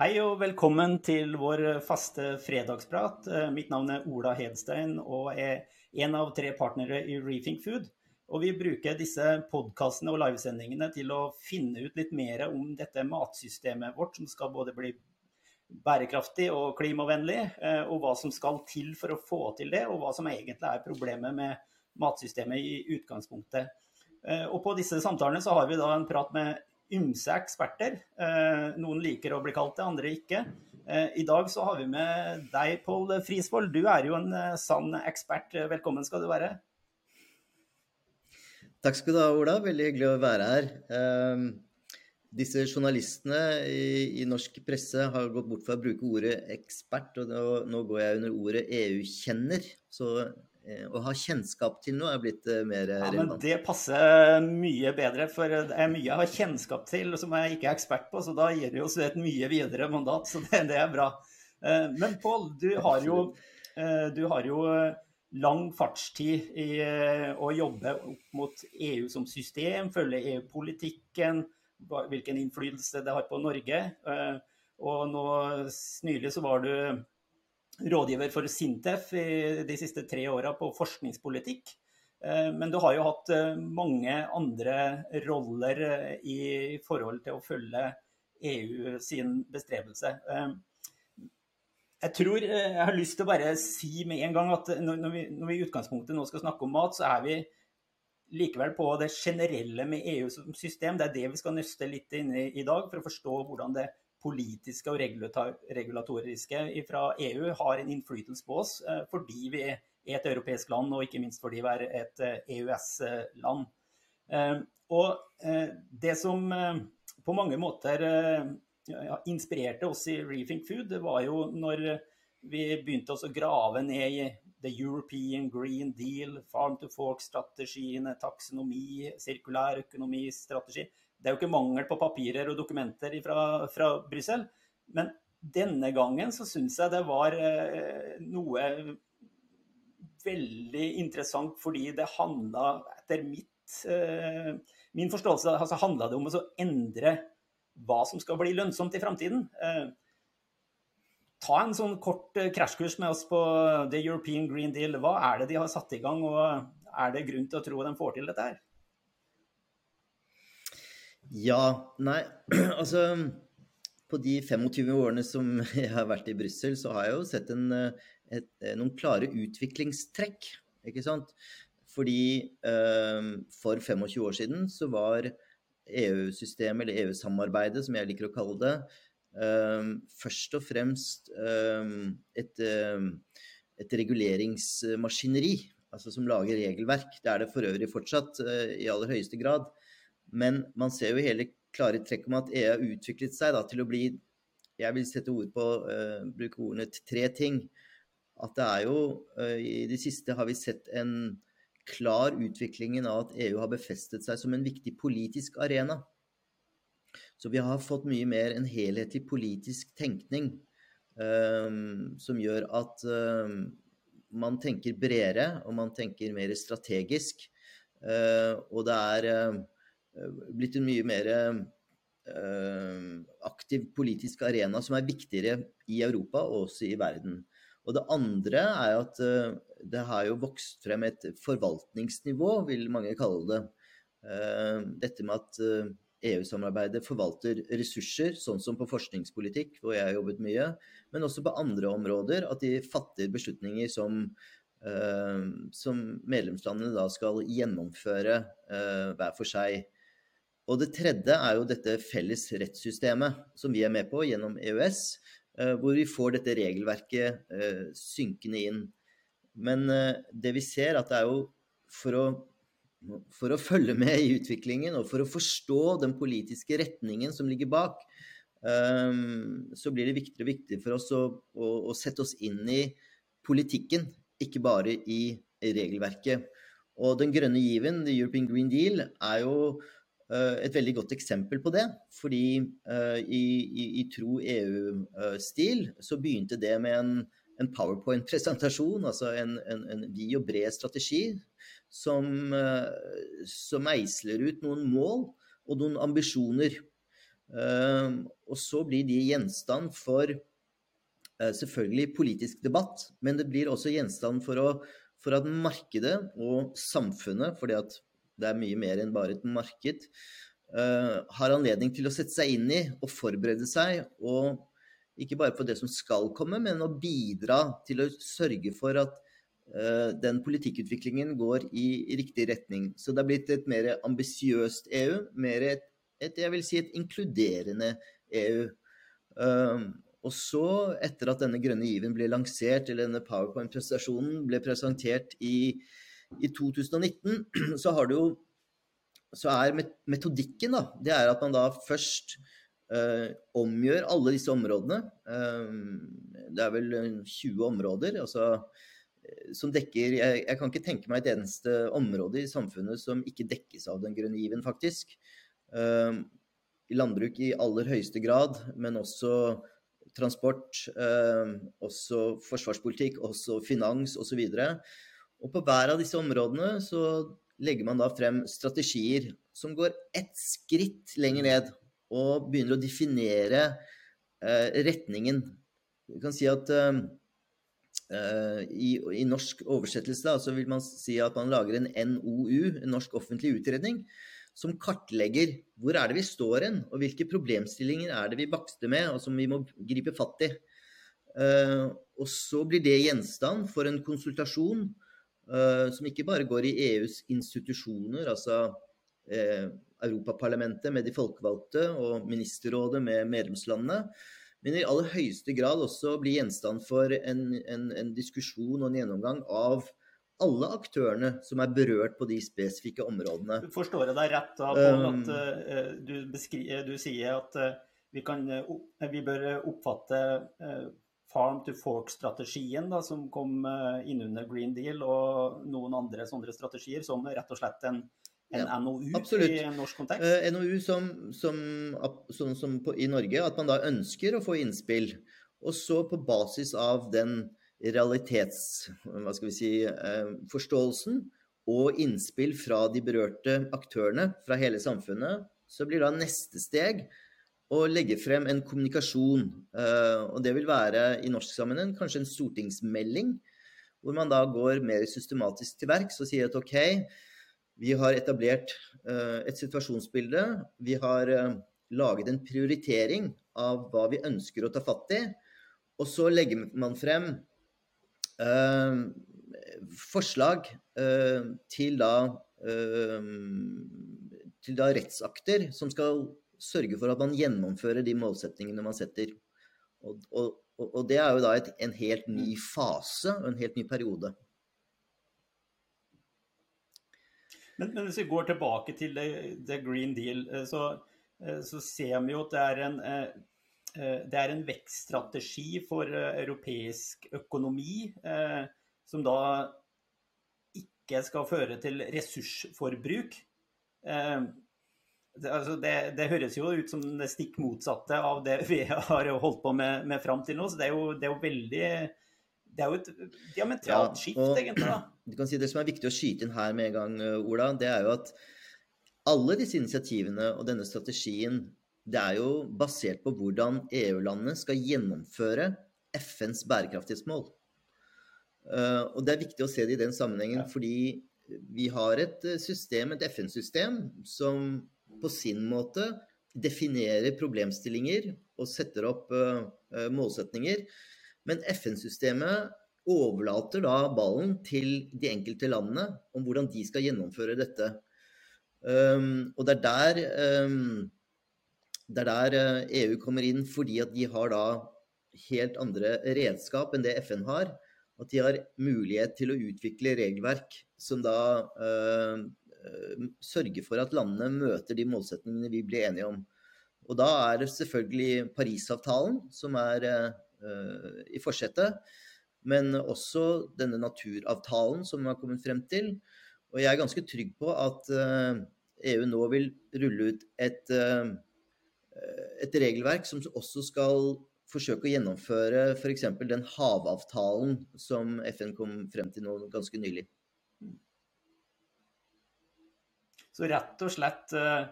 Hei og velkommen til vår faste fredagsprat. Eh, mitt navn er Ola Hedstein og er en av tre partnere i Rethink Food. Og vi bruker disse podkastene og livesendingene til å finne ut litt mer om dette matsystemet vårt, som skal både bli bærekraftig og klimavennlig, eh, og hva som skal til for å få til det, og hva som egentlig er problemet med matsystemet i utgangspunktet. Eh, og på disse samtalene så har vi da en prat med ymse eksperter. Eh, noen liker å bli kalt det, andre ikke. Eh, I dag så har vi med deg, Pål Frisvold. Du er jo en eh, sann ekspert. Velkommen skal du være. Takk skal du ha, Ola. Veldig hyggelig å være her. Um, disse journalistene i, i, norsk presse har gått bort fra å bruke ordet ekspert, og nå, nå går jeg under ordet EU-kjenner. Så å ha kjennskap til noe er blitt eh, mer ja, relevant. Men det passer mye bedre, for det er mye jeg har kjennskap til som jeg ikke er ekspert på, så da gir det oss et mye videre mandat, så det, det er bra. Eh, men Pål, du du har jo lang fartstid i å jobbe opp mot EU som system, følge EU-politikken, hvilken innflytelse det har på Norge. Og nå nylig så var du rådgiver for Sintef i de siste tre åra på forskningspolitikk. Eh, men du har jo hatt eh, mange andre roller eh, i forhold til å følge EU sin bestrebelse. Jeg tror jeg har lyst til å bare si med en gang at når vi, når vi i utgangspunktet nå skal snakke om mat, så er vi likevel på det generelle med EU som system. Det er det vi skal nøste litt inn i i dag, for å forstå hvordan det politiske og regulatoriske fra EU har en innflytelse på oss eh, fordi vi er et europeisk land, og ikke minst fordi vi er et EØS-land. Eh, e eh, og det som på mange måter inspirerte oss i Rethink Food, var jo når vi begynte å grave ned i The European Green Deal, Farm to Fork-strategien, taksonomi, sirkulær økonomistrategi. Det er jo ikke mangel på papirer og dokumenter fra, fra Brussel. Men denne gangen så syns jeg det var eh, noe veldig interessant fordi det handla etter mitt, eh, min forståelse altså handla det om å endre hva som skal bli lønnsomt i framtiden. Eh, ta en sånn kort krasjkurs med oss på The European Green Deal. Hva er det de har satt i gang, og er det grunn til å tro de får til dette her? Ja. Nei, altså På de 25 årene som jeg har vært i Brussel, så har jeg jo sett en, et, noen klare utviklingstrekk. Ikke sant? Fordi eh, for 25 år siden så var EU-systemet, eller EU-samarbeidet som jeg liker å kalle det, eh, først og fremst eh, et, et, reguleringsmaskineri. Altså som lager regelverk. Det er det for øvrig fortsatt i aller høyeste grad. Men man ser jo hele klare trekk om at EU har utviklet seg da, til å bli Jeg vil sette ord på, uh, bruke ordene tre ting. At det er jo uh, I det siste har vi sett en klar utviklingen av at EU har befestet seg som en viktig politisk arena. Så vi har fått mye mer en helhetlig politisk tenkning um, som gjør at um, man tenker bredere, og man tenker mer strategisk. Uh, og det er blitt en mye mer eh, aktiv politisk arena som er viktigere i Europa og også i verden. Og det andre er at eh, det har jo vokst frem et forvaltningsnivå, vil mange kalle det. Dette med at EU-samarbeidet forvalter ressurser, sånn som på forskningspolitikk, hvor jeg har jobbet mye, men også på andre områder. At de fatter beslutninger som, som medlemslandene da skal gjennomføre hver for seg. Og det tredje er jo dette felles rettssystemet som vi er med på gjennom EØS, eh, hvor vi får dette regelverket eh, synkende inn. Men eh, det vi ser, at det er jo for å, for å følge med i utviklingen og for å forstå den politiske retningen som ligger bak, så blir det viktigere og viktigere for oss å, å, å sette oss inn i politikken, ikke bare i regelverket. Og den grønne given, The European Green Deal, er jo et veldig godt eksempel på det. Fordi uh, i, i, i, tro EU-stil så begynte det med en, en PowerPoint-presentasjon, altså en, en, en, vid og bred strategi som, som meisler ut noen mål og noen ambisjoner. Og så blir de gjenstand for selvfølgelig politisk debatt, men det blir også gjenstand for, å, for at markedet og samfunnet, fordi at det er mye mer enn bare et marked, har anledning til å sette seg inn i og forberede seg. og ikke bare på det som skal komme, men å bidra til å sørge for at uh, den politikkutviklingen går i, riktig retning. Så det har blitt et mer ambisiøst EU, mer et, et, jeg vil si et inkluderende EU. Uh, og så, etter at denne grønne given ble lansert, eller denne powerpoint-presentasjonen ble presentert i, i 2019, så har du jo så er metodikken da, det er at man da først eh, omgjør alle disse områdene. Eh, det er vel 20 områder altså, eh, som dekker jeg, jeg, kan ikke tenke meg et eneste område i samfunnet som ikke dekkes av den grønne given, faktisk. Uh, landbruk i aller høyeste grad, men også transport, også forsvarspolitikk, også finans osv. Og, så og på hver av disse områdene så legger man da frem strategier som går ett skritt lenger ned og begynner å definere eh, retningen. Vi kan si at eh, eh i, i, norsk oversettelse da, så vil man si at man lager en NOU, en norsk offentlig utredning, som kartlegger hvor er det vi står hen, og hvilke problemstillinger er det vi bakster med, og som vi må gripe fatt i. Eh, og så blir det gjenstand for en konsultasjon som ikke bare går i EUs institusjoner, altså eh, Europaparlamentet med de folkevalgte og ministerrådet med medlemslandene. Men i aller høyeste grad også blir gjenstand for en, en, en diskusjon og en gjennomgang av alle aktørene som er berørt på de spesifikke områdene. Forstår jeg deg rett da på um, at uh, du, du, sier at uh, vi, kan, uh, vi, bør oppfatte farm to fork-strategien som kom innunder Green Deal og noen andre sånne strategier som rett og slett en en ja, NOU absolutt. i en norsk kontekst? Uh, eh, NOU som, som, som, som på, i Norge, at man da ønsker å få innspill. Og så på basis av den realitets... Hva skal vi si uh, Forståelsen og innspill fra de berørte aktørene fra hele samfunnet, så blir da neste steg å legge frem en kommunikasjon. Uh, og det vil være i norsk sammenheng kanskje en stortingsmelding, hvor man da går mer systematisk til verks og sier at OK, vi har etablert uh, et situasjonsbilde. Vi har uh, laget en prioritering av hva vi ønsker å ta fatt i. Og så legger man frem forslag til da, til da rettsakter som skal sørge for at man gjennomfører de målsettingene man setter. Og, og, og det er jo da et, en helt ny fase og en helt ny periode. Men, men, hvis vi går tilbake til The Green Deal, eh, så, eh, så, ser vi jo at det er en, eh, det er en vekststrategi for europeisk økonomi som da ikke skal føre til ressursforbruk. Altså det, det, høres jo ut som det stikk motsatte av det vi har holdt på med, med fram til nå. Så det er, jo, det er jo veldig Det er jo et diametralt ja, skift, egentlig. da du kan si Det som er viktig å skyte inn her med en gang, eh, Ola, det er jo at alle disse initiativene og denne strategien det er jo basert på hvordan EU-landene skal gjennomføre FNs bærekraftighetsmål. Uh, og Det er viktig å se det i den sammenhengen, fordi vi har et eh, system, et FN-system, som på sin måte definerer problemstillinger og setter opp uh, uh, målsetninger. Men FN-systemet overlater da ballen til de enkelte landene om hvordan de skal gjennomføre dette. Um, og det er der, um, det er der EU eh, kommer inn, fordi at de har da helt andre redskap enn det FN har. At de har mulighet til å utvikle regelverk som da sørger for at landene møter de målsetningene vi blir enige om. Og da er det selvfølgelig Parisavtalen som er uh, i forsetet men også denne naturavtalen som vi har kommet frem til. Og jeg er ganske trygg på at EU eh, e nå vil rulle ut et, eh, et regelverk som også skal forsøke å gjennomføre f.eks. den havavtalen som FN kom frem til nå ganske nylig. Så rett og slett eh,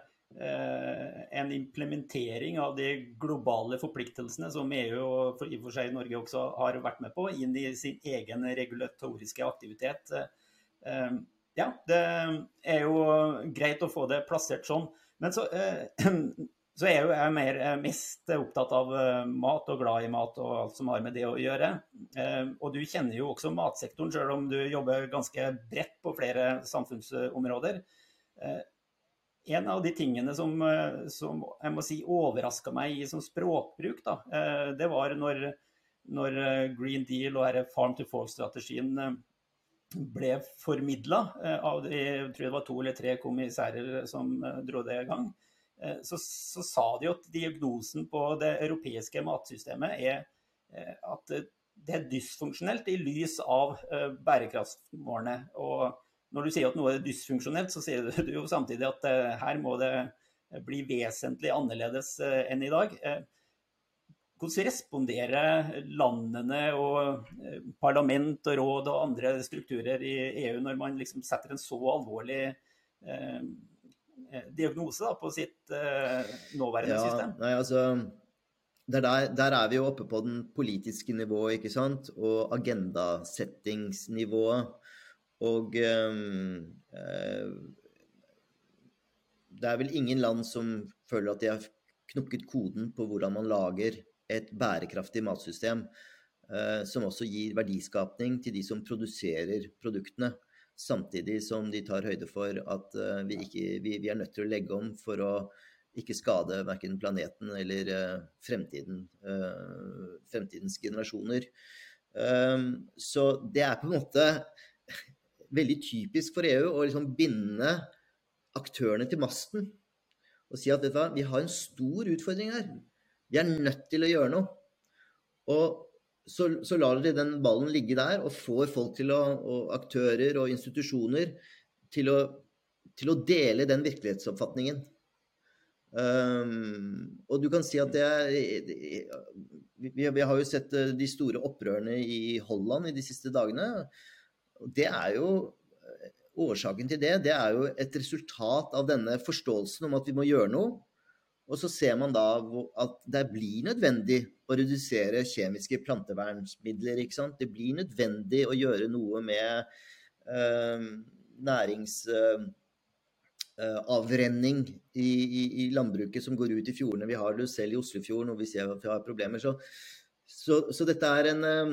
en implementering av de globale forpliktelsene som EU og i og for seg Norge også har vært med på, inn i sin egen regulatoriske aktivitet. Ja, det er jo greit å få det plassert sånn. Men så, så er jo jeg mer, mest opptatt av mat og glad i mat og alt som har med det å gjøre. Og du kjenner jo også matsektoren, selv om du jobber ganske bredt på flere samfunnsområder en av de tingene som, eh, som jeg må si overraska meg i som språkbruk, da, eh, det var når, når eh, Green Deal og Farm to Fall-strategien ble formidla av de, jeg tror det var to eller tre kommissærer som dro det i gang. Så, så, sa de at diagnosen på det europeiske matsystemet er at det er dysfunksjonelt i lys av bærekraftsmålene. Og når du sier at noe er dysfunksjonelt, så sier du jo samtidig at uh, her må det bli vesentlig annerledes uh, enn i dag. Hvordan responderer landene og parlament og råd og andre strukturer i EU når man liksom setter en så alvorlig diagnose da, på sitt nåværende ja, system? Nei, altså... Der, der, er vi jo oppe på den politiske nivået, ikke sant? Og agendasettingsnivået. Og um, uh, det er vel ingen land som føler at de har knukket koden på hvordan man lager et bærekraftig matsystem uh, som også gir verdiskapning til de som produserer produktene. Samtidig som de tar høyde for at uh, vi, ikke, vi, vi, er nødt til å legge om for å ikke skade verken planeten eller fremtiden, fremtidens generasjoner. Um, så det er på en måte veldig typisk for EU å liksom binde aktørene til masten og si at vet vi har en stor utfordring her. Vi er nødt til å gjøre noe. Og så, så lar de den ballen ligge der og får folk til å, og aktører og institusjoner til å, til å dele den virkelighetsoppfatningen. Um, og du kan si at det er vi, vi, har jo sett eh, de store opprørene i Holland i de siste dagene. Det er jo eh, Årsaken til det, det er jo et resultat av denne forståelsen om at vi må gjøre noe. Og så ser man da at det blir nødvendig å redusere kjemiske plantevernsmidler. ikke sant? Det blir nødvendig å gjøre noe med eh, næringsavrenning eh, i, i, i, landbruket som går ut i fjordene. Vi har det jo selv i Oslofjorden, og vi ser at vi har problemer. Så, så, så dette er en eh,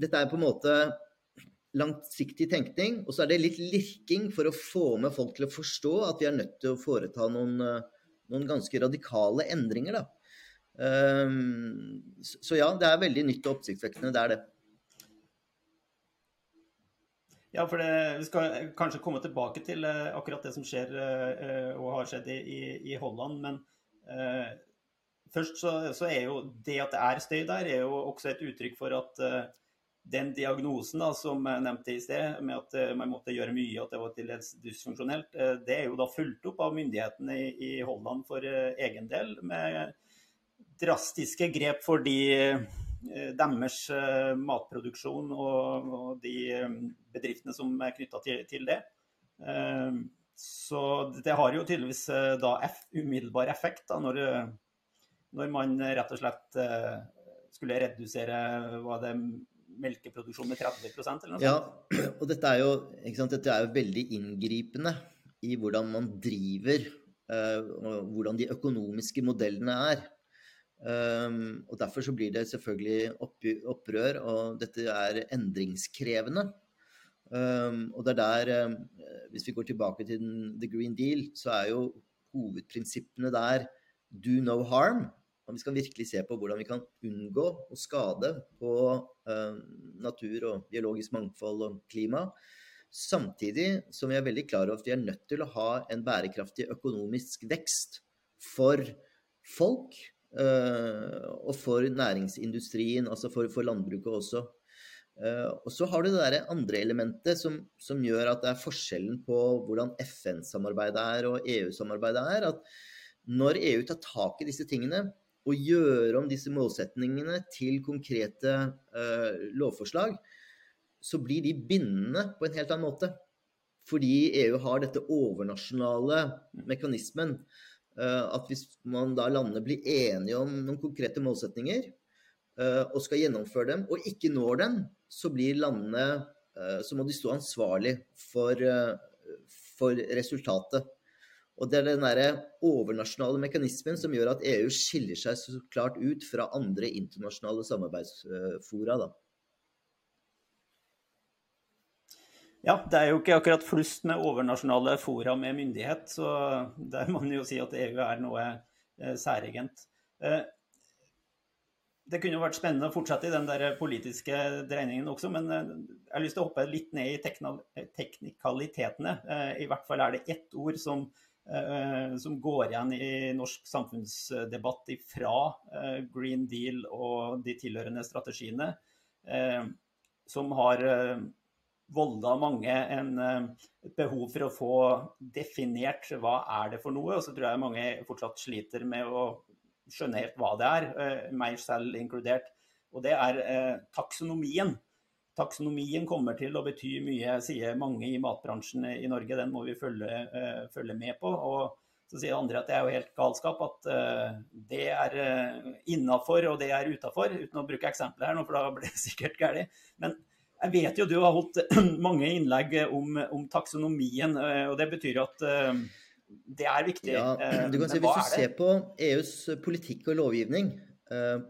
Dette er på en måte langsiktig tenkning, og så er det litt lirking for å få med folk til å forstå at vi er nødt til å foreta noen, eh, noen ganske radikale endringer. Da. Um, så ja, det er veldig nytt og oppsiktsvekkende. Det er det. Ja, for det, Vi skal kanskje komme tilbake til uh, akkurat det som skjer uh, og har skjedd i, i, Holland. Men uh, først så, så, er jo det at det er støy der, er jo også et uttrykk for at den diagnosen da, som jeg nevnte i sted, med at eh, man måtte gjøre mye, at det var til dels dysfunksjonelt, eh, det er jo da fulgt opp av myndighetene i, i Holland for uh, egen del, med drastiske grep for de, deres matproduksjon og, og, de bedriftene som er knytta til, til, det. så det har jo tydeligvis da umiddelbar effekt da, når, når, man rett og slett skulle redusere hva det melkeproduksjon med 30% eller noe ja, og dette er, jo, dette er jo veldig inngripende i hvordan man driver, uh, og hvordan de økonomiske modellene er. Um, og Derfor så blir det selvfølgelig opp, opprør, og dette er endringskrevende. Um, og det er der, um, Hvis vi går tilbake til den, The Green Deal, så er jo hovedprinsippene der do no harm. Og vi skal virkelig se på hvordan vi kan unngå å skade på uh, natur og biologisk mangfold og klima. Samtidig som vi er veldig klar over at vi er nødt til å ha en bærekraftig økonomisk vekst for folk uh, og for næringsindustrien, altså for, for landbruket også. Uh, og så har du det der andre elementet som, som, gjør at det er forskjellen på hvordan FN-samarbeidet er og EU-samarbeidet er. At når EU tar tak i disse tingene, å gjøre om disse målsetningene til konkrete uh, lovforslag, så blir de bindende på en helt annen måte. Fordi EU har dette overnasjonale mekanismen. At hvis man da landene blir enige om noen konkrete målsetninger og skal gjennomføre dem, og ikke når dem, så blir landene Så må de stå ansvarlig for, for resultatet. Og det er den der overnasjonale mekanismen som gjør at EU skiller seg så klart ut fra andre internasjonale samarbeidsfora. Da. Ja, det er jo ikke akkurat flust med overnasjonale fora med myndighet, så der må man jo si at EU er noe eh, særegent. Eh, det kunne jo vært spennende å fortsette i den der politiske dreiningen også, men eh, jeg har lyst til å hoppe litt ned i teknikalitetene. I hvert fall er det ett ord som som går igjen i norsk samfunnsdebatt fra eh, Green Deal og de tilhørende strategiene, eh, som har volda mange en, et behov for å få definert hva er det for noe. Og så tror jeg mange fortsatt sliter med å skjønne helt hva det er, meg selv inkludert. Og det er taksonomien taksonomien kommer til å bety mye, sier mange i matbransjen i Norge. Den må vi følge, uh, følge med på. Og så sier andre at det er jo helt galskap at uh, det er uh, innafor og det er utafor. Uten å bruke eksempler her nå, for da blir det sikkert galt. Men jeg vet jo du har holdt mange innlegg om, om taksonomien, og det betyr at det er viktig. Ja, du kan si Hvis du ser på EUs politikk og lovgivning, Eh,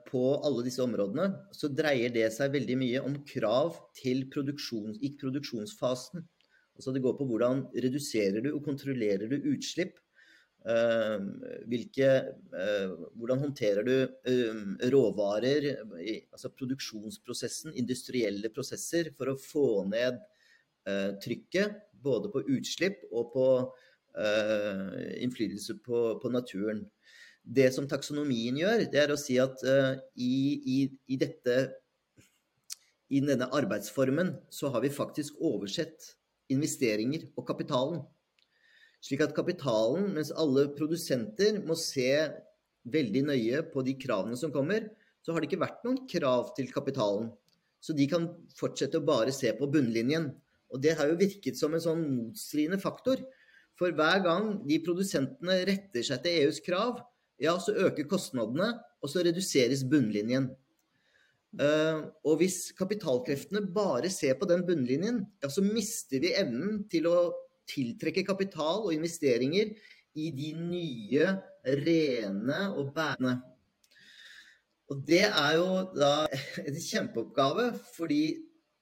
på alle disse områdene, så dreier det seg veldig mye om krav til produksjons, i produksjonsfasen. Altså det går på hvordan reduserer du og kontrollerer du utslipp. Eh, hvilke, eh, hvordan håndterer du råvarer, altså produksjonsprosessen, industrielle prosesser, for å få ned trykket både på utslipp og på innflytelse på, på naturen. Det som taksonomien gjør, det er å si at uh, i, i, i, dette i denne arbeidsformen så har vi faktisk oversett investeringer og kapitalen. Slik at kapitalen, mens alle produsenter må se veldig nøye på de kravene som kommer, så har det ikke vært noen krav til kapitalen. Så de kan fortsette å bare se på bunnlinjen. Og det har jo virket som en sånn motstridende faktor. For hver gang de produsentene retter seg til EUs krav, ja, så øker kostnadene, og så reduseres bunnlinjen. Uh, og hvis kapitalkreftene bare ser på den bunnlinjen, ja, så mister vi evnen til å tiltrekke kapital og investeringer i de nye, rene og bærende. Og det er jo da en kjempeoppgave, fordi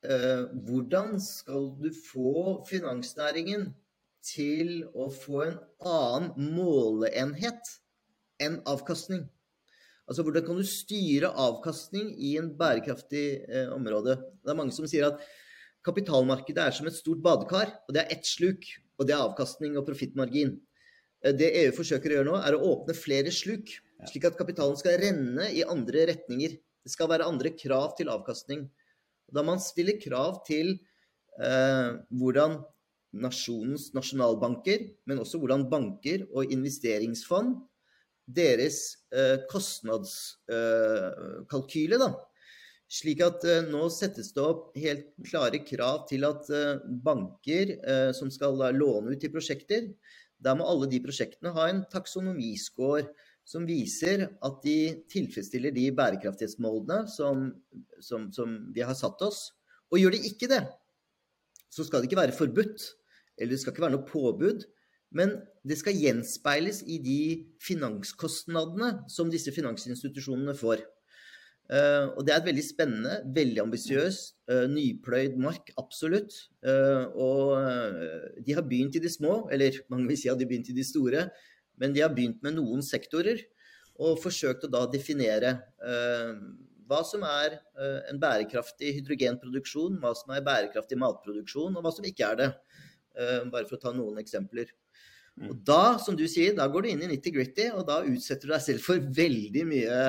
uh, hvordan skal du få finansnæringen til å få en annen måleenhet enn avkastning. Altså Hvordan kan du styre avkastning i en bærekraftig eh, område? Det er mange som sier at kapitalmarkedet er som et stort badekar, og det er ett sluk. Og det er avkastning og profittmargin. Eh, det EU forsøker å gjøre nå, er å åpne flere sluk, slik at kapitalen skal renne i andre retninger. Det skal være andre krav til avkastning. Da man stiller krav til eh, hvordan nasjonens nasjonalbanker, men også hvordan banker og investeringsfond deres eh, kostnadskalkyle. da. Slik at eh, nå settes det opp helt klare krav til at eh, banker som skal låne ut til prosjekter, der må alle de prosjektene ha en taksonomiscore som viser at de tilfredsstiller de bærekraftighetsmålene som, som, som vi har satt oss. Og gjør de ikke det, så skal det ikke være forbudt, eller det skal ikke være noe påbud. Men det skal gjenspeiles i de finanskostnadene som disse finansinstitusjonene får. Uh, og det er et veldig spennende, veldig ambisiøst, uh, nypløyd mark, absolutt. Uh, og de har begynt i de små, eller mange vil si at de har begynt i de store. Men de har begynt med noen sektorer og forsøkt å da definere hva som er en bærekraftig hydrogenproduksjon, hva som er bærekraftig matproduksjon, og hva som ikke er det. bare for å ta noen eksempler. Mm. Og da, som du sier, da går du inn i nitty-gritty, og da utsetter du deg selv for veldig mye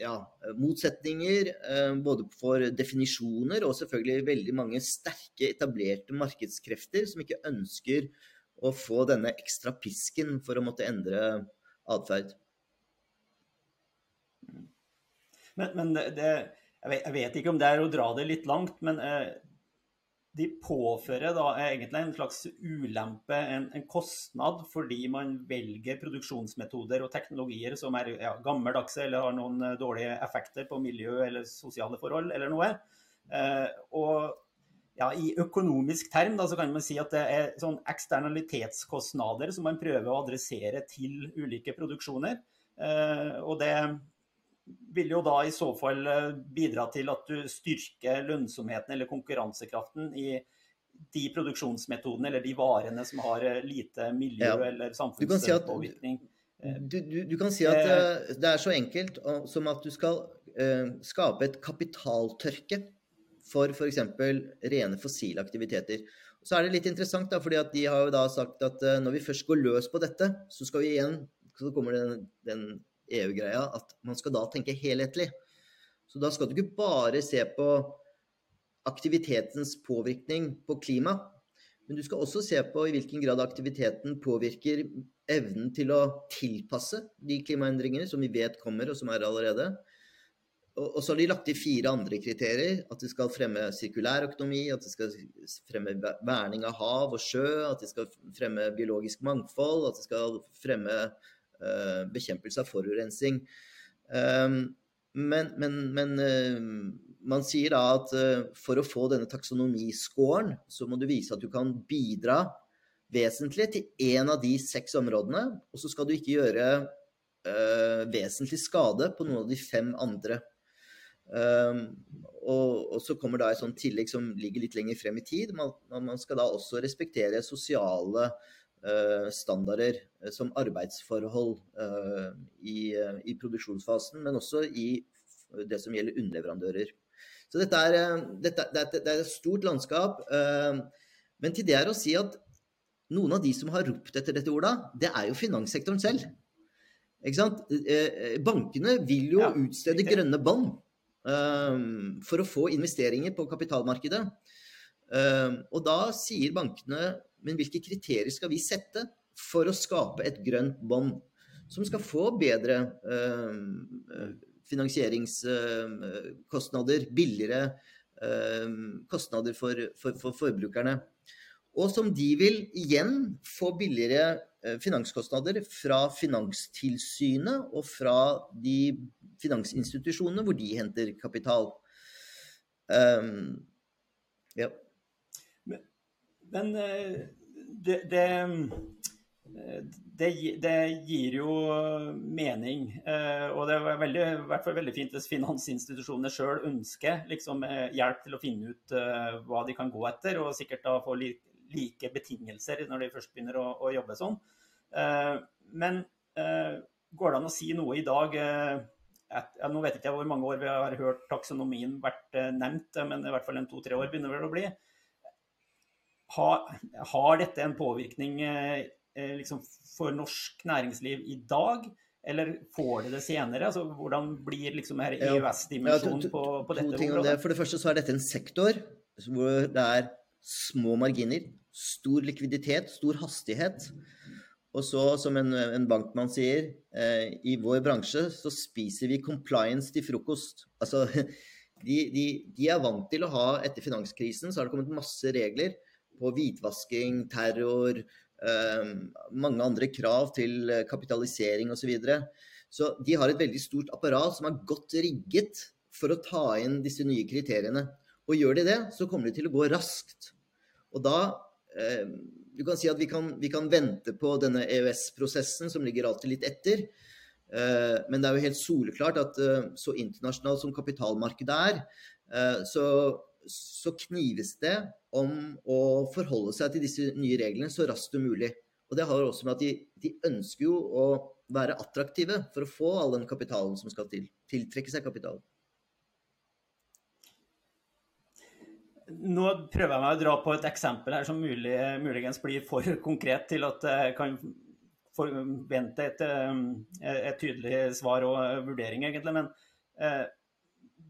ja, motsetninger. Eh, både for definisjoner og selvfølgelig veldig mange sterke, etablerte markedskrefter som ikke ønsker å få denne ekstra pisken for å måtte endre atferd. Men, men det, jeg, vet, jeg, vet, ikke om det er å dra det litt langt, men eh, de påfører da egentlig en slags ulempe, en, en, kostnad, fordi man velger produksjonsmetoder og teknologier som er ja, gammeldagse eller har noen eh, dårlige effekter på miljø eller sosiale forhold eller noe. Eh, og ja, I økonomisk term da, så kan man si at det er sånn eksternalitetskostnader som man prøver å adressere til ulike produksjoner. Eh, og det vil jo da i så fall eh, bidra til at du styrker lønnsomheten eller konkurransekraften i de produksjonsmetodene eller de varene som har eh, lite miljø- ja. eller samfunnspåvirkning. Eh, du, du, du, kan si at det er så enkelt som at du skal skape et kapitaltørke for f.eks. rene fossile aktiviteter. Så er det litt interessant, da, fordi de har jo da sagt at når vi først går løs på dette, så skal vi igjen så kommer den, den EU-greia at man skal da tenke helhetlig. Så da skal du ikke bare se på aktivitetens påvirkning på klima, men du skal også se på i hvilken grad aktiviteten påvirker evnen til å tilpasse de klimaendringene som vi vet kommer, og som er allerede. Og så har de lagt til fire andre kriterier. At de skal fremme sirkulær økonomi, at de skal fremme verning av hav og sjø, at de skal fremme biologisk mangfold, at de skal fremme bekjempelse av forurensning. Ehm, men, men, men eh, man sier da at eh, for å få denne taksonomiscoren, så må du vise at du kan bidra vesentlig til én av de seks områdene. Og så skal du ikke gjøre vesentlig skade på noen av de fem andre. Um, og, og, så kommer da et sånt tillegg som ligger litt lenger frem i tid. Man, man skal da også respektere sosiale Eh, standarder eh, som arbeidsforhold eh, i, i, produksjonsfasen, men også i det som gjelder underleverandører. Så dette er, dette, dette, det er et stort landskap. Men til det er å si at noen av de som har ropt etter dette ordet, det er jo finanssektoren selv. Ikke sant? Bankene vil jo utstede grønne bånd for å få investeringer på kapitalmarkedet. Og da sier bankene men hvilke kriterier skal vi sette for å skape et grønt bånd som skal få bedre eh, finansieringskostnader, billigere eh, kostnader for, for, for, forbrukerne. Og som de vil igjen få billigere eh, finanskostnader fra Finanstilsynet og fra de finansinstitusjonene hvor de henter kapital. Um, ja. Men eh, det, det, eh, det, det, gir jo mening. Eh, og det er veldig, i hvert fall veldig fint hvis finansinstitusjonene sjøl ønsker liksom, hjelp til å finne ut hva de kan gå etter, og sikkert da få like betingelser når de først begynner å, å jobbe sånn. Men går det an å si noe i dag et, ja, Nå vet jeg ikke hvor mange år vi har hørt taksonomien vært nevnt, men i hvert fall en to-tre år begynner det å bli. Har, har dette en påvirkning eh, eh, liksom for norsk næringsliv i dag? Eller får det det senere? Altså, hvordan blir liksom EØS-dimensjonen ja, på, på, dette området? Det. For det første så er dette en sektor hvor det er små marginer, stor likviditet, stor hastighet. Og så, som en, en bankmann sier, eh, i vår bransje så spiser vi compliance til frokost. Altså, de, de, de, er vant til å ha Etter finanskrisen så har det kommet masse regler på hvitvasking, terror, eh, mange andre krav til kapitalisering osv. Så, videre. så de har et veldig stort apparat som er godt rigget for å ta inn disse nye kriteriene. Og gjør de det, så kommer det til å gå raskt. Og da eh, Du kan si at vi kan, vi kan vente på denne EØS-prosessen, som ligger alltid litt etter. Eh, men det er jo helt soleklart at eh, så internasjonalt som kapitalmarkedet er, eh, så så knives det om å forholde seg til disse nye reglene så raskt som mulig. Og det har også med at de, de, ønsker jo å være attraktive for å få all den kapitalen som skal til. Tiltrekke seg kapital. Nå prøver jeg meg å dra på et eksempel her som mulig, muligens blir for konkret til at jeg kan forvente et, et tydelig svar og vurdering, egentlig. Men eh,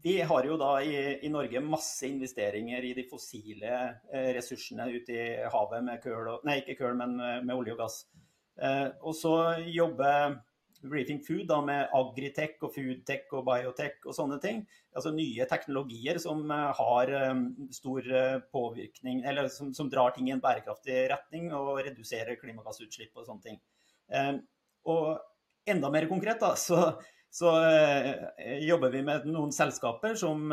vi har jo da i, i, Norge masse investeringer i de fossile eh, ressursene ute i havet med køl og, Nei, ikke køl, men med, med olje og gass. Eh, og så jobber Briefing Food da, med agritech og foodtech og biotech og sånne ting. Altså nye teknologier som har stor påvirkning, eller som, som drar ting i en bærekraftig retning og reduserer klimagassutslipp og sånne ting. Og enda mer konkret, da, så, så jobber vi med noen selskaper som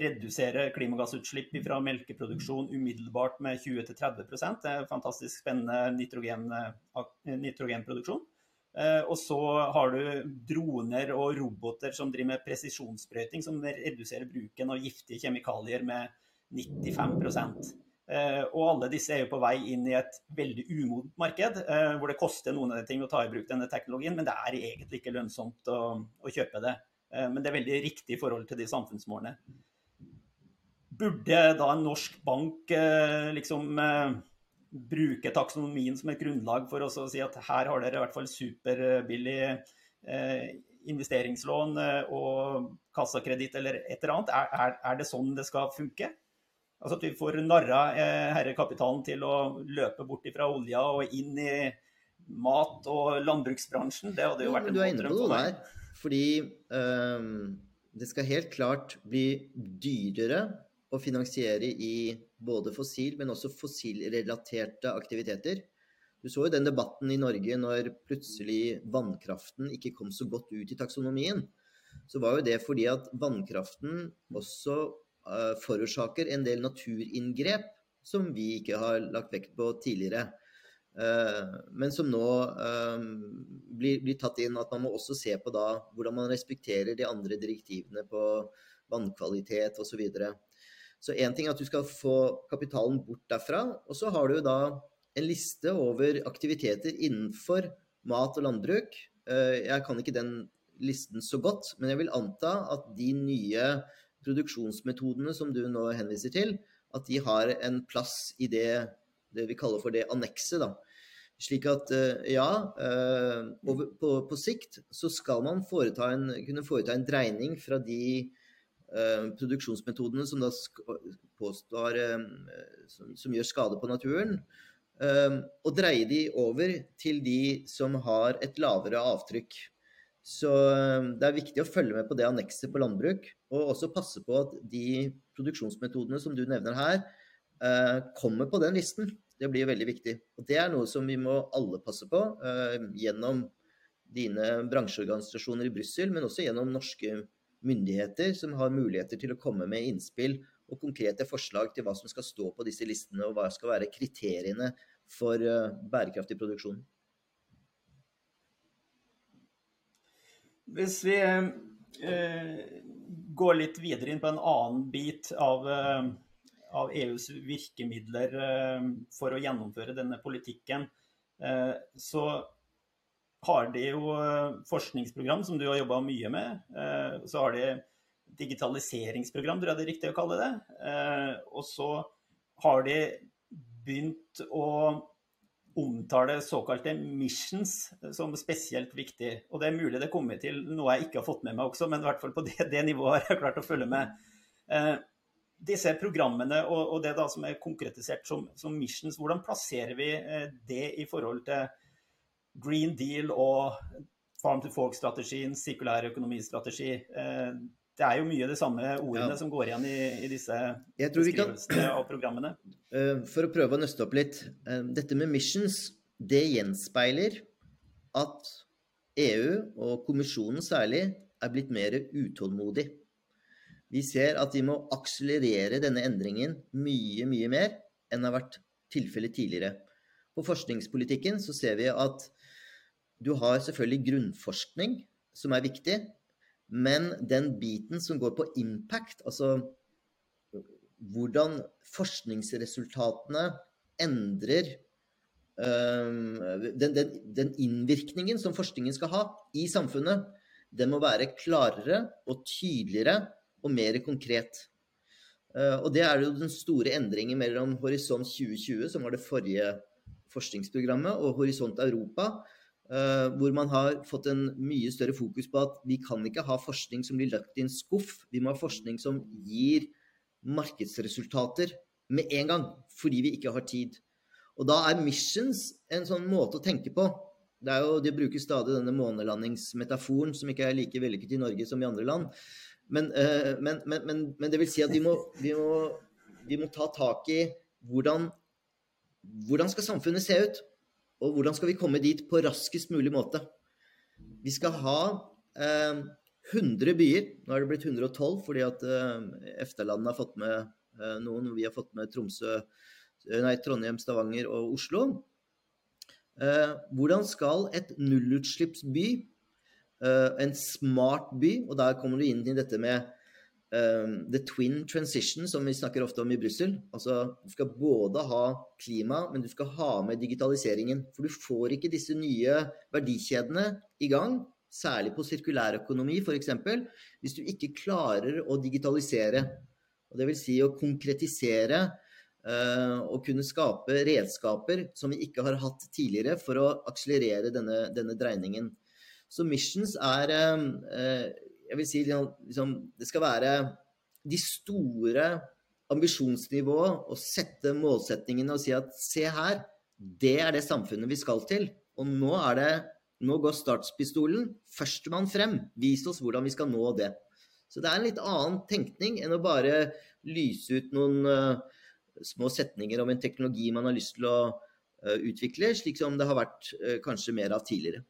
reduserer klimagassutslipp fra melkeproduksjon umiddelbart med 20-30 Det er fantastisk spennende nitrogen, eh, nitrogenproduksjon. Eh, og så har du droner og roboter som driver med presisjonssprøyting, som reduserer bruken av giftige kjemikalier med 95 eh, og alle disse er jo på vei inn i et veldig umodent marked, hvor det koster noen av de ting å ta i bruk denne teknologien, men det er egentlig ikke lønnsomt å, å kjøpe det. Men det er veldig riktig i forhold til de samfunnsmålene. Burde da en norsk bank eh, liksom eh, bruke taksonomien som et grunnlag for å si at her har dere i hvert fall superbillig eh, investeringslån og kassakreditt eller et eller annet? Er, er, er, det sånn det skal funke? Altså at vi får narra herrekapitalen til å løpe bort fra olja og inn i mat- og landbruksbransjen? Det hadde jo vært en Du er inne på noe der. Fordi um, det skal helt klart bli dyrere å finansiere i både fossil, men også fossilrelaterte aktiviteter. Du så jo den debatten i Norge når plutselig vannkraften ikke kom så godt ut i taksonomien. Så var jo det fordi at vannkraften også forårsaker en del naturinngrep som vi ikke har lagt vekt på tidligere. Uh, men som nå uh, blir, tatt inn at man må også se på da hvordan man respekterer de andre direktivene på vannkvalitet osv. Så én ting er at du skal få kapitalen bort derfra, og så har du da en liste over aktiviteter innenfor mat og landbruk. Eh, jeg kan ikke den listen så godt, men jeg vil anta at de nye produksjonsmetodene som du nå henviser til, at de har en plass i det, det vi kaller for det annekset. Slik at eh, ja, på, på, på, sikt så skal man foreta en, kunne foreta en dreining fra de Eh, produksjonsmetodene som da påstår eh, som, som, gjør skade på naturen, eh, og dreie de over til de som har et lavere avtrykk. Så det er viktig å følge med på det annekset på landbruk, og også passe på at de produksjonsmetodene som du nevner her, kommer på den listen. Det blir veldig viktig. Og det er noe som vi må alle passe på gjennom dine bransjeorganisasjoner i Brussel, men også gjennom norske myndigheter som har muligheter til å komme med innspill og konkrete forslag til hva som skal stå på disse listene, og hva skal være kriteriene for bærekraftig produksjon. Hvis vi eh, går litt videre inn på en annen bit av, uh, av EUs virkemidler for å gjennomføre denne politikken, så har de jo eh, forskningsprogram som du har jobba mye med. Eh, så har de digitaliseringsprogram, tror jeg det er riktig å kalle det. Eh, og så har de begynt å omtale såkalte missions som spesielt viktig. Og det er mulig det kommer til noe jeg ikke har fått med meg også, men i hvert fall på det, det nivået har jeg klart å følge med. Eh, disse programmene og, og, det da som er konkretisert som, som missions, hvordan plasserer vi eh, det i forhold til Green Deal og Farm to Folk-strategien, sirkulær økonomistrategi. Eh, det er jo mye de samme ordene ja. som går igjen i, i disse beskrivelsene kan, av programmene. Eh, for å prøve å nøste opp litt. Eh, dette med missions, det gjenspeiler at EU, og kommisjonen særlig, er blitt mer utålmodig. Vi ser at de må akselerere denne endringen mye, mye mer enn det har vært tilfellet tidligere. På forskningspolitikken så ser vi at du har selvfølgelig grunnforskning, som er viktig, men den biten som går på impact, altså hvordan forskningsresultatene endrer um, den, den, den, innvirkningen som forskningen skal ha i samfunnet, den må være klarere og tydeligere og mer konkret. Uh, og det er jo den store endringen mellom Horisont 2020, som var det forrige forskningsprogrammet, og Horisont Europa, Uh, hvor man har fått en mye større fokus på at vi kan ikke ha forskning som blir lagt i en skuff. Vi må ha forskning som gir markedsresultater med en gang, fordi vi ikke har tid. Og da er missions en sånn måte å tenke på. Det er jo, De bruker stadig denne månelandingsmetaforen, som ikke er like vellykket i Norge som i andre land. Men, uh, men, men, men det vil si at vi må, vi, må, vi må, ta tak i hvordan, hvordan skal samfunnet se ut? Og hvordan skal vi komme dit på raskest mulig måte? Vi skal ha eh, 100 byer. Nå er det blitt 112 fordi at eh, EFTA-landene har fått med noen. Vi har fått med Tromsø, nei, Trondheim, Stavanger og Oslo. Eh, hvordan skal et nullutslippsby, eh, en smart by, og der kommer du inn i dette med Um, the twin transition, som vi snakker ofte om i Brussel. Altså, du skal både ha klima, men du skal ha med digitaliseringen. For du får ikke disse nye verdikjedene i gang, særlig på sirkulærøkonomi f.eks., hvis du ikke klarer å digitalisere. Og det vil si å konkretisere uh, og kunne skape redskaper som vi ikke har hatt tidligere for å akselerere denne, denne dreiningen. Så missions er eh, Jeg vil si liksom, det skal være de store ambisjonsnivået og sette målsettingene og si at se her, det er det samfunnet vi skal til. Og nå er det nå går startspistolen. Førstemann frem. Vis oss hvordan vi skal nå det. Så det er en litt annen tenkning enn å bare lyse ut noen uh, små setninger om en teknologi man har lyst til å uh, utvikle, slik som det har vært uh, kanskje mer av tidligere.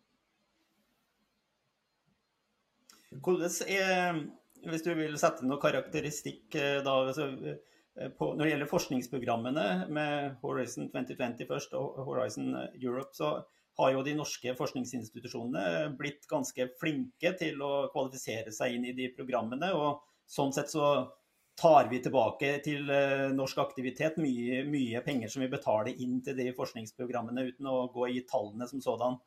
Hvordan er, hvis du vil sette noe karakteristikk eh, da, altså, på, når det gjelder forskningsprogrammene med Horizon 2020 først og Horizon Europe, så har jo de norske forskningsinstitusjonene blitt ganske flinke til å kvalifisere seg inn i de programmene. og Sånn sett så tar vi tilbake til uh, norsk aktivitet mye, mye, penger som vi betaler inn til de forskningsprogrammene, uten å gå i tallene som sådan.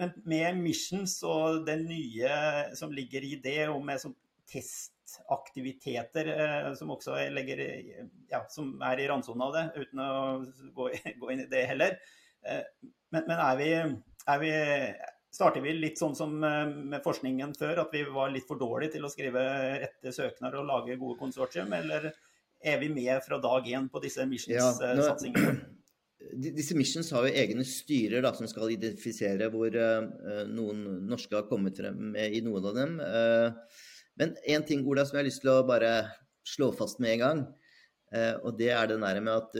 Men med Missions og det nye som ligger i det, og med sånn testaktiviteter uh, som også legger, ja, som er i randsonen av det, uten å gå, gå, inn i det heller. men, men er vi, er vi starter vi litt sånn som eh, med forskningen før, at vi var litt for dårlige til å skrive rette søknader og lage gode konsortium, eller er vi med fra dag én på disse missions-satsingene? Ja, disse missions har jo egne styrer da, som skal identifisere hvor uh, noen norske har kommet frem med i noen av dem. Uh, men én ting Ola, som jeg har lyst til å bare slå fast med en gang. Uh, og det er det der med at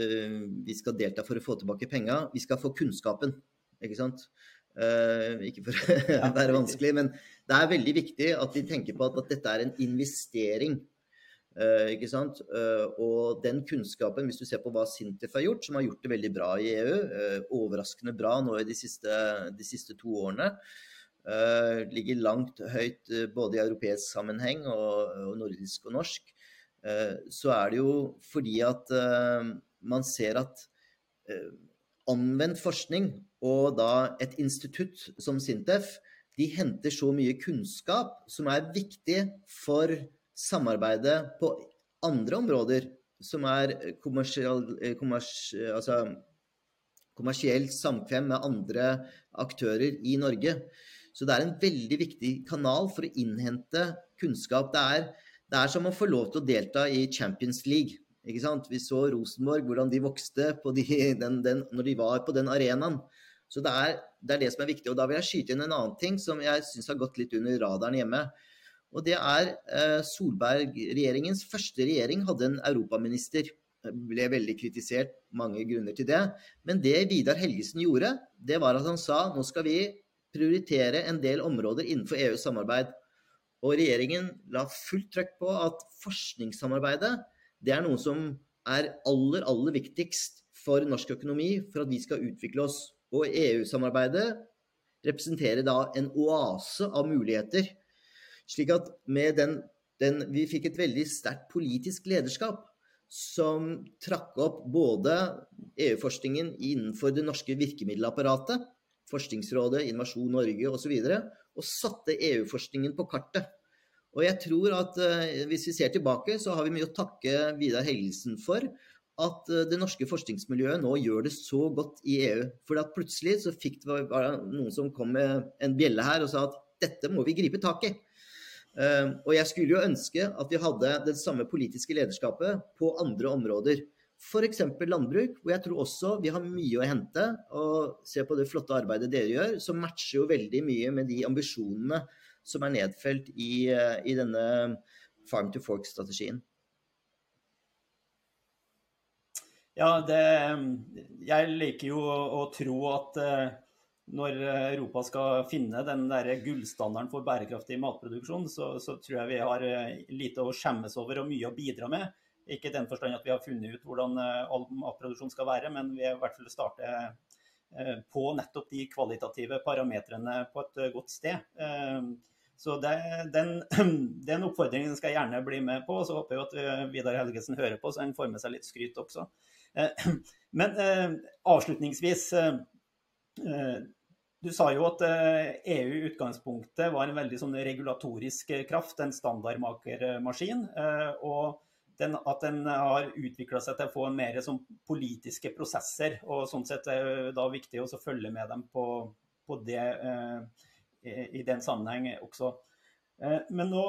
vi skal delta for å få tilbake penga. Vi skal få kunnskapen. ikke sant? Ikke for å være vanskelig, men det er veldig viktig at vi tenker på at, at dette er en investering. Uh, ikke sant? Uh, og den kunnskapen, hvis du ser på hva Sintef har gjort, som har gjort det veldig bra i EU, overraskende bra nå i de siste, de siste to årene, ligger langt høyt både i europeisk sammenheng og, og nordisk og norsk, så er det jo fordi at man ser at anvendt forskning og da et institutt som Sintef, de henter så mye kunnskap som er viktig for samarbeidet på andre områder, som er kommersiell, kommers, altså, kommersielt samkvem med andre aktører i Norge. Så det er en veldig viktig kanal for å innhente kunnskap. Det er, det er som å få lov til å delta i Champions League. Ikke sant? Vi så Rosenborg, hvordan de vokste de, den, den, når de var på den arenaen. Så det er, det er, det som er viktig. Og da vil jeg skyte inn en annen ting som jeg syns har gått litt under radaren hjemme. Og det er eh, Solberg-regjeringens første regjering hadde en europaminister. Ble veldig kritisert, mange grunner til det. Men det Vidar Helgesen gjorde, det var at han sa nå skal vi prioritere en del områder innenfor EUs samarbeid. Og regjeringen la fullt trøkk på at forskningssamarbeidet det er noe som er aller, aller viktigst for norsk økonomi for at vi skal utvikle oss. Og EU-samarbeidet representerer da en oase av muligheter. Slik at med den, den Vi fikk et veldig sterkt politisk lederskap som trakk opp både EU-forskningen innenfor det norske virkemiddelapparatet, Forskningsrådet, Innovasjon Norge osv., og, så og satte EU-forskningen på kartet. Og jeg tror at uh, hvis vi ser tilbake, så har vi mye å takke Vidar Helgesen for at uh, det norske forskningsmiljøet nå gjør det så godt i EU. For plutselig så fikk det var noen som kom med en bjelle her og sa at dette må vi gripe tak i. Uh, og jeg skulle jo ønske at vi hadde det samme politiske lederskapet på andre områder. f.eks. landbruk, hvor jeg tror også vi har mye å hente. Og se på det flotte arbeidet dere gjør, som matcher jo veldig mye med de ambisjonene som er nedfelt i, i denne Farm to Fork-strategien. Ja, det, jeg liker jo å tro at uh, når Europa skal finne den der gullstandarden for bærekraftig matproduksjon, så, så, tror jeg vi har uh, lite å skjemmes over og mye å bidra med. Ikke i den forstand at vi har funnet ut hvordan uh, all matproduksjon skal være, men vi har i hvert fall startet på nettopp de kvalitative parametrene på et godt sted. Så det, den, den, oppfordringen skal jeg gjerne bli med på. og Så håper jeg at Vidar Helgesen hører på, så han får med seg litt skryt også. Eh, men eh, avslutningsvis eh, du sa jo at EU i utgangspunktet var en veldig sånn regulatorisk kraft, en standardmakermaskin. Og den, at den har utvikla seg til å få en mer sånn politiske prosesser. Og sånn sett er det da viktig å følge med dem på, på det i den sammenheng også. Men nå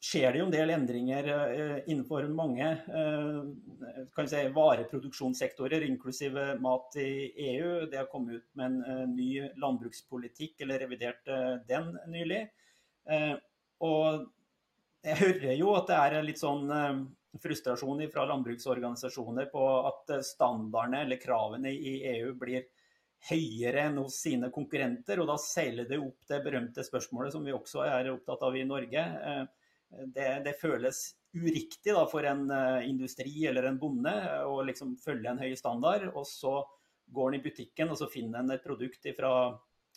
skjer det jo en del endringer eh, innenfor mange eh, si, vareproduksjonssektorer, inklusiv mat i EU. Det har kommet ut med en eh, ny landbrukspolitikk, eller revidert den nylig. Og jeg hører jo at det er litt sånn frustrasjon fra landbruksorganisasjoner på at standardene eller kravene i EU blir høyere enn hos sine konkurrenter. Og da seiler det opp det berømte spørsmålet som vi også er opptatt av i Norge det, det føles uriktig da, for en uh, industri eller en bonde å liksom følge en høy standard, og så går en i butikken og så finner en et produkt fra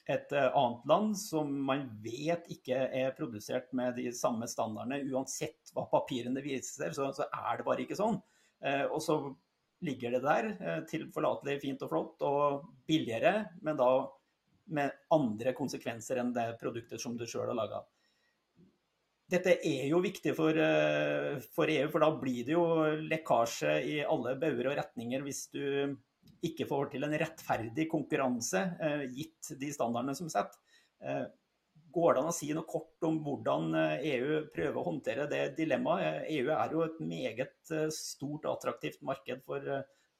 et uh, annet land som man vet ikke er produsert med de samme standardene. Uansett hva papirene viser, så, så er det bare ikke sånn. Og så ligger det der tilforlatelig, fint og flott og billigere, men da med andre konsekvenser enn det produktet som du sjøl har laga dette er jo viktig for, eh, for, EU, for da blir det jo lekkasje i alle bauger og retninger hvis du ikke får til en rettferdig konkurranse, eh, gitt de standardene som er satt. Eh, går det an å si noe kort om hvordan EU prøver å håndtere det dilemmaet? EU er jo et meget stort og attraktivt marked for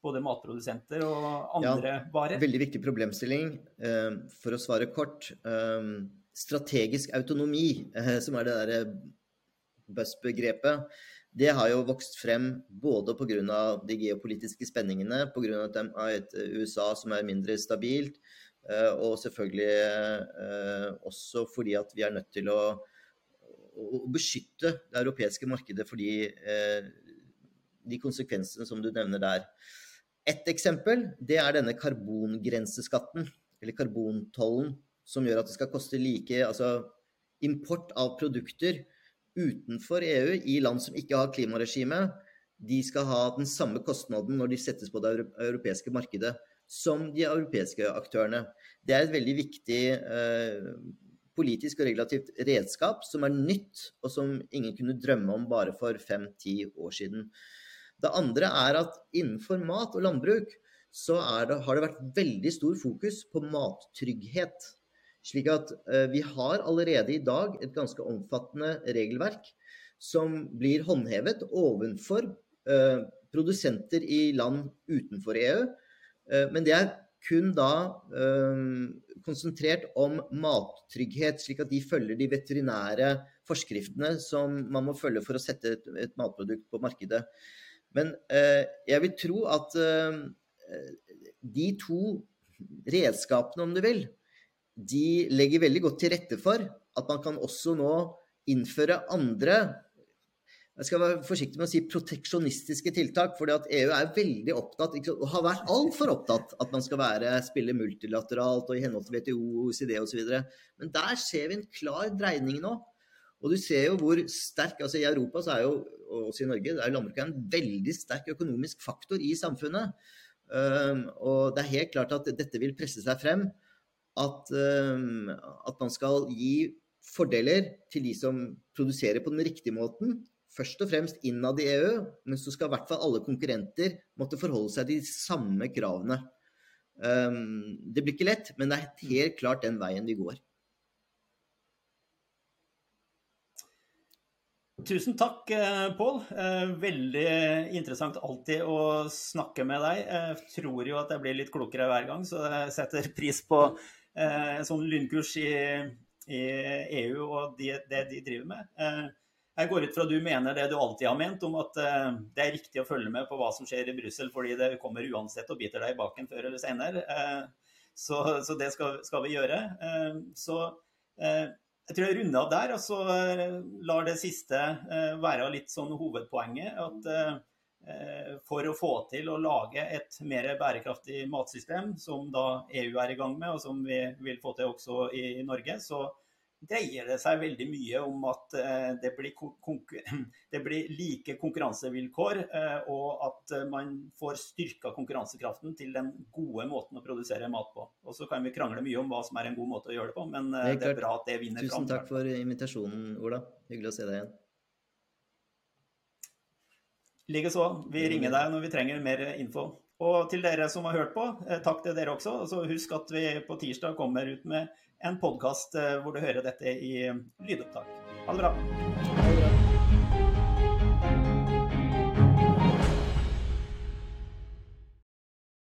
både matprodusenter og andre ja, varer. Veldig viktig problemstilling. For å svare kort strategisk autonomi, eh, som er det derre buss-begrepet, det har jo vokst frem både pga. de geopolitiske spenningene, pga. at de har et USA som er mindre stabilt, eh, og selvfølgelig eh, også fordi at vi er nødt til å, å beskytte det europeiske markedet for de, de konsekvensene som du nevner der. Ett eksempel det er denne karbongrenseskatten, eller karbontollen, som gjør at det skal koste like Altså import av produkter utenfor EU i land som ikke har klimaregime, de skal ha den samme kostnaden når de settes på det europeiske markedet som de europeiske aktørene. Det er et veldig viktig eh, politisk og regulativt redskap som er nytt, og som ingen kunne drømme om bare for fem-ti år siden. Det andre er at innenfor mat og landbruk så det, har det vært veldig stor fokus på mattrygghet. Slik at eh, vi har allerede i dag et ganske omfattende regelverk som blir håndhevet ovenfor eh, produsenter i land utenfor EU. Eh, men det er kun da konsentrert om mattrygghet, slik at de følger de veterinære forskriftene som man må følge for å sette et, et matprodukt på markedet. Men jeg vil tro at de to redskapene, om du vil, de legger veldig godt til rette for at man kan også nå innføre andre jeg skal være forsiktig med å si proteksjonistiske tiltak, fordi at EU er veldig opptatt, og har vært altfor opptatt, at man skal være, spille multilateralt og i henhold til WTO, OECD osv. Men der ser vi en klar dreining nå. Og du ser jo hvor sterk altså I Europa så er jo, og også i Norge er landbruket en veldig sterk økonomisk faktor i samfunnet. Um, og det er helt klart at dette vil presse seg frem at, ehm, at, man skal gi fordeler til de som produserer på den riktige måten. Først og fremst innad i EU, men så skal i hvert fall alle konkurrenter måtte forholde seg til de samme kravene. Ehm, det blir ikke lett, men det er helt klart den veien vi går. Tusen takk, Pål. Veldig interessant alltid å snakke med deg. Jeg tror jo at jeg blir litt klokere hver gang, så jeg setter pris på en sånn lynkurs i, i EU og det, det de driver med. Jeg går ut fra du mener det du alltid har ment, om at eh, det er riktig å følge med på hva som skjer i Brussel, fordi det kommer uansett og biter deg i baken før eller senere. Eh, så, så det skal, skal, vi gjøre. Eh, så jeg tror jeg runder av der, og så lar det siste være litt sånn hovedpoenget. At for å få til å lage et mer bærekraftig matsystem, som da EU er i gang med, og som vi vil få til også i Norge, så dreier det seg veldig mye om at eh, det blir, det blir like konkurransevilkår, eh, og at eh, man får styrka konkurransekraften til den gode måten å produsere mat på. Og Så kan vi krangle mye om hva som er en god måte å gjøre det på, men det, det er bra at det vinner fram. Tusen takk for invitasjonen, Ola. Hyggelig å se deg igjen. Likeså. Vi ringer deg når vi trenger mer info. Og til dere som har hørt på, takk til dere også. Og husk at vi på tirsdag kommer ut med en podkast eh, hvor du hører dette i lydopptak. Ha det bra.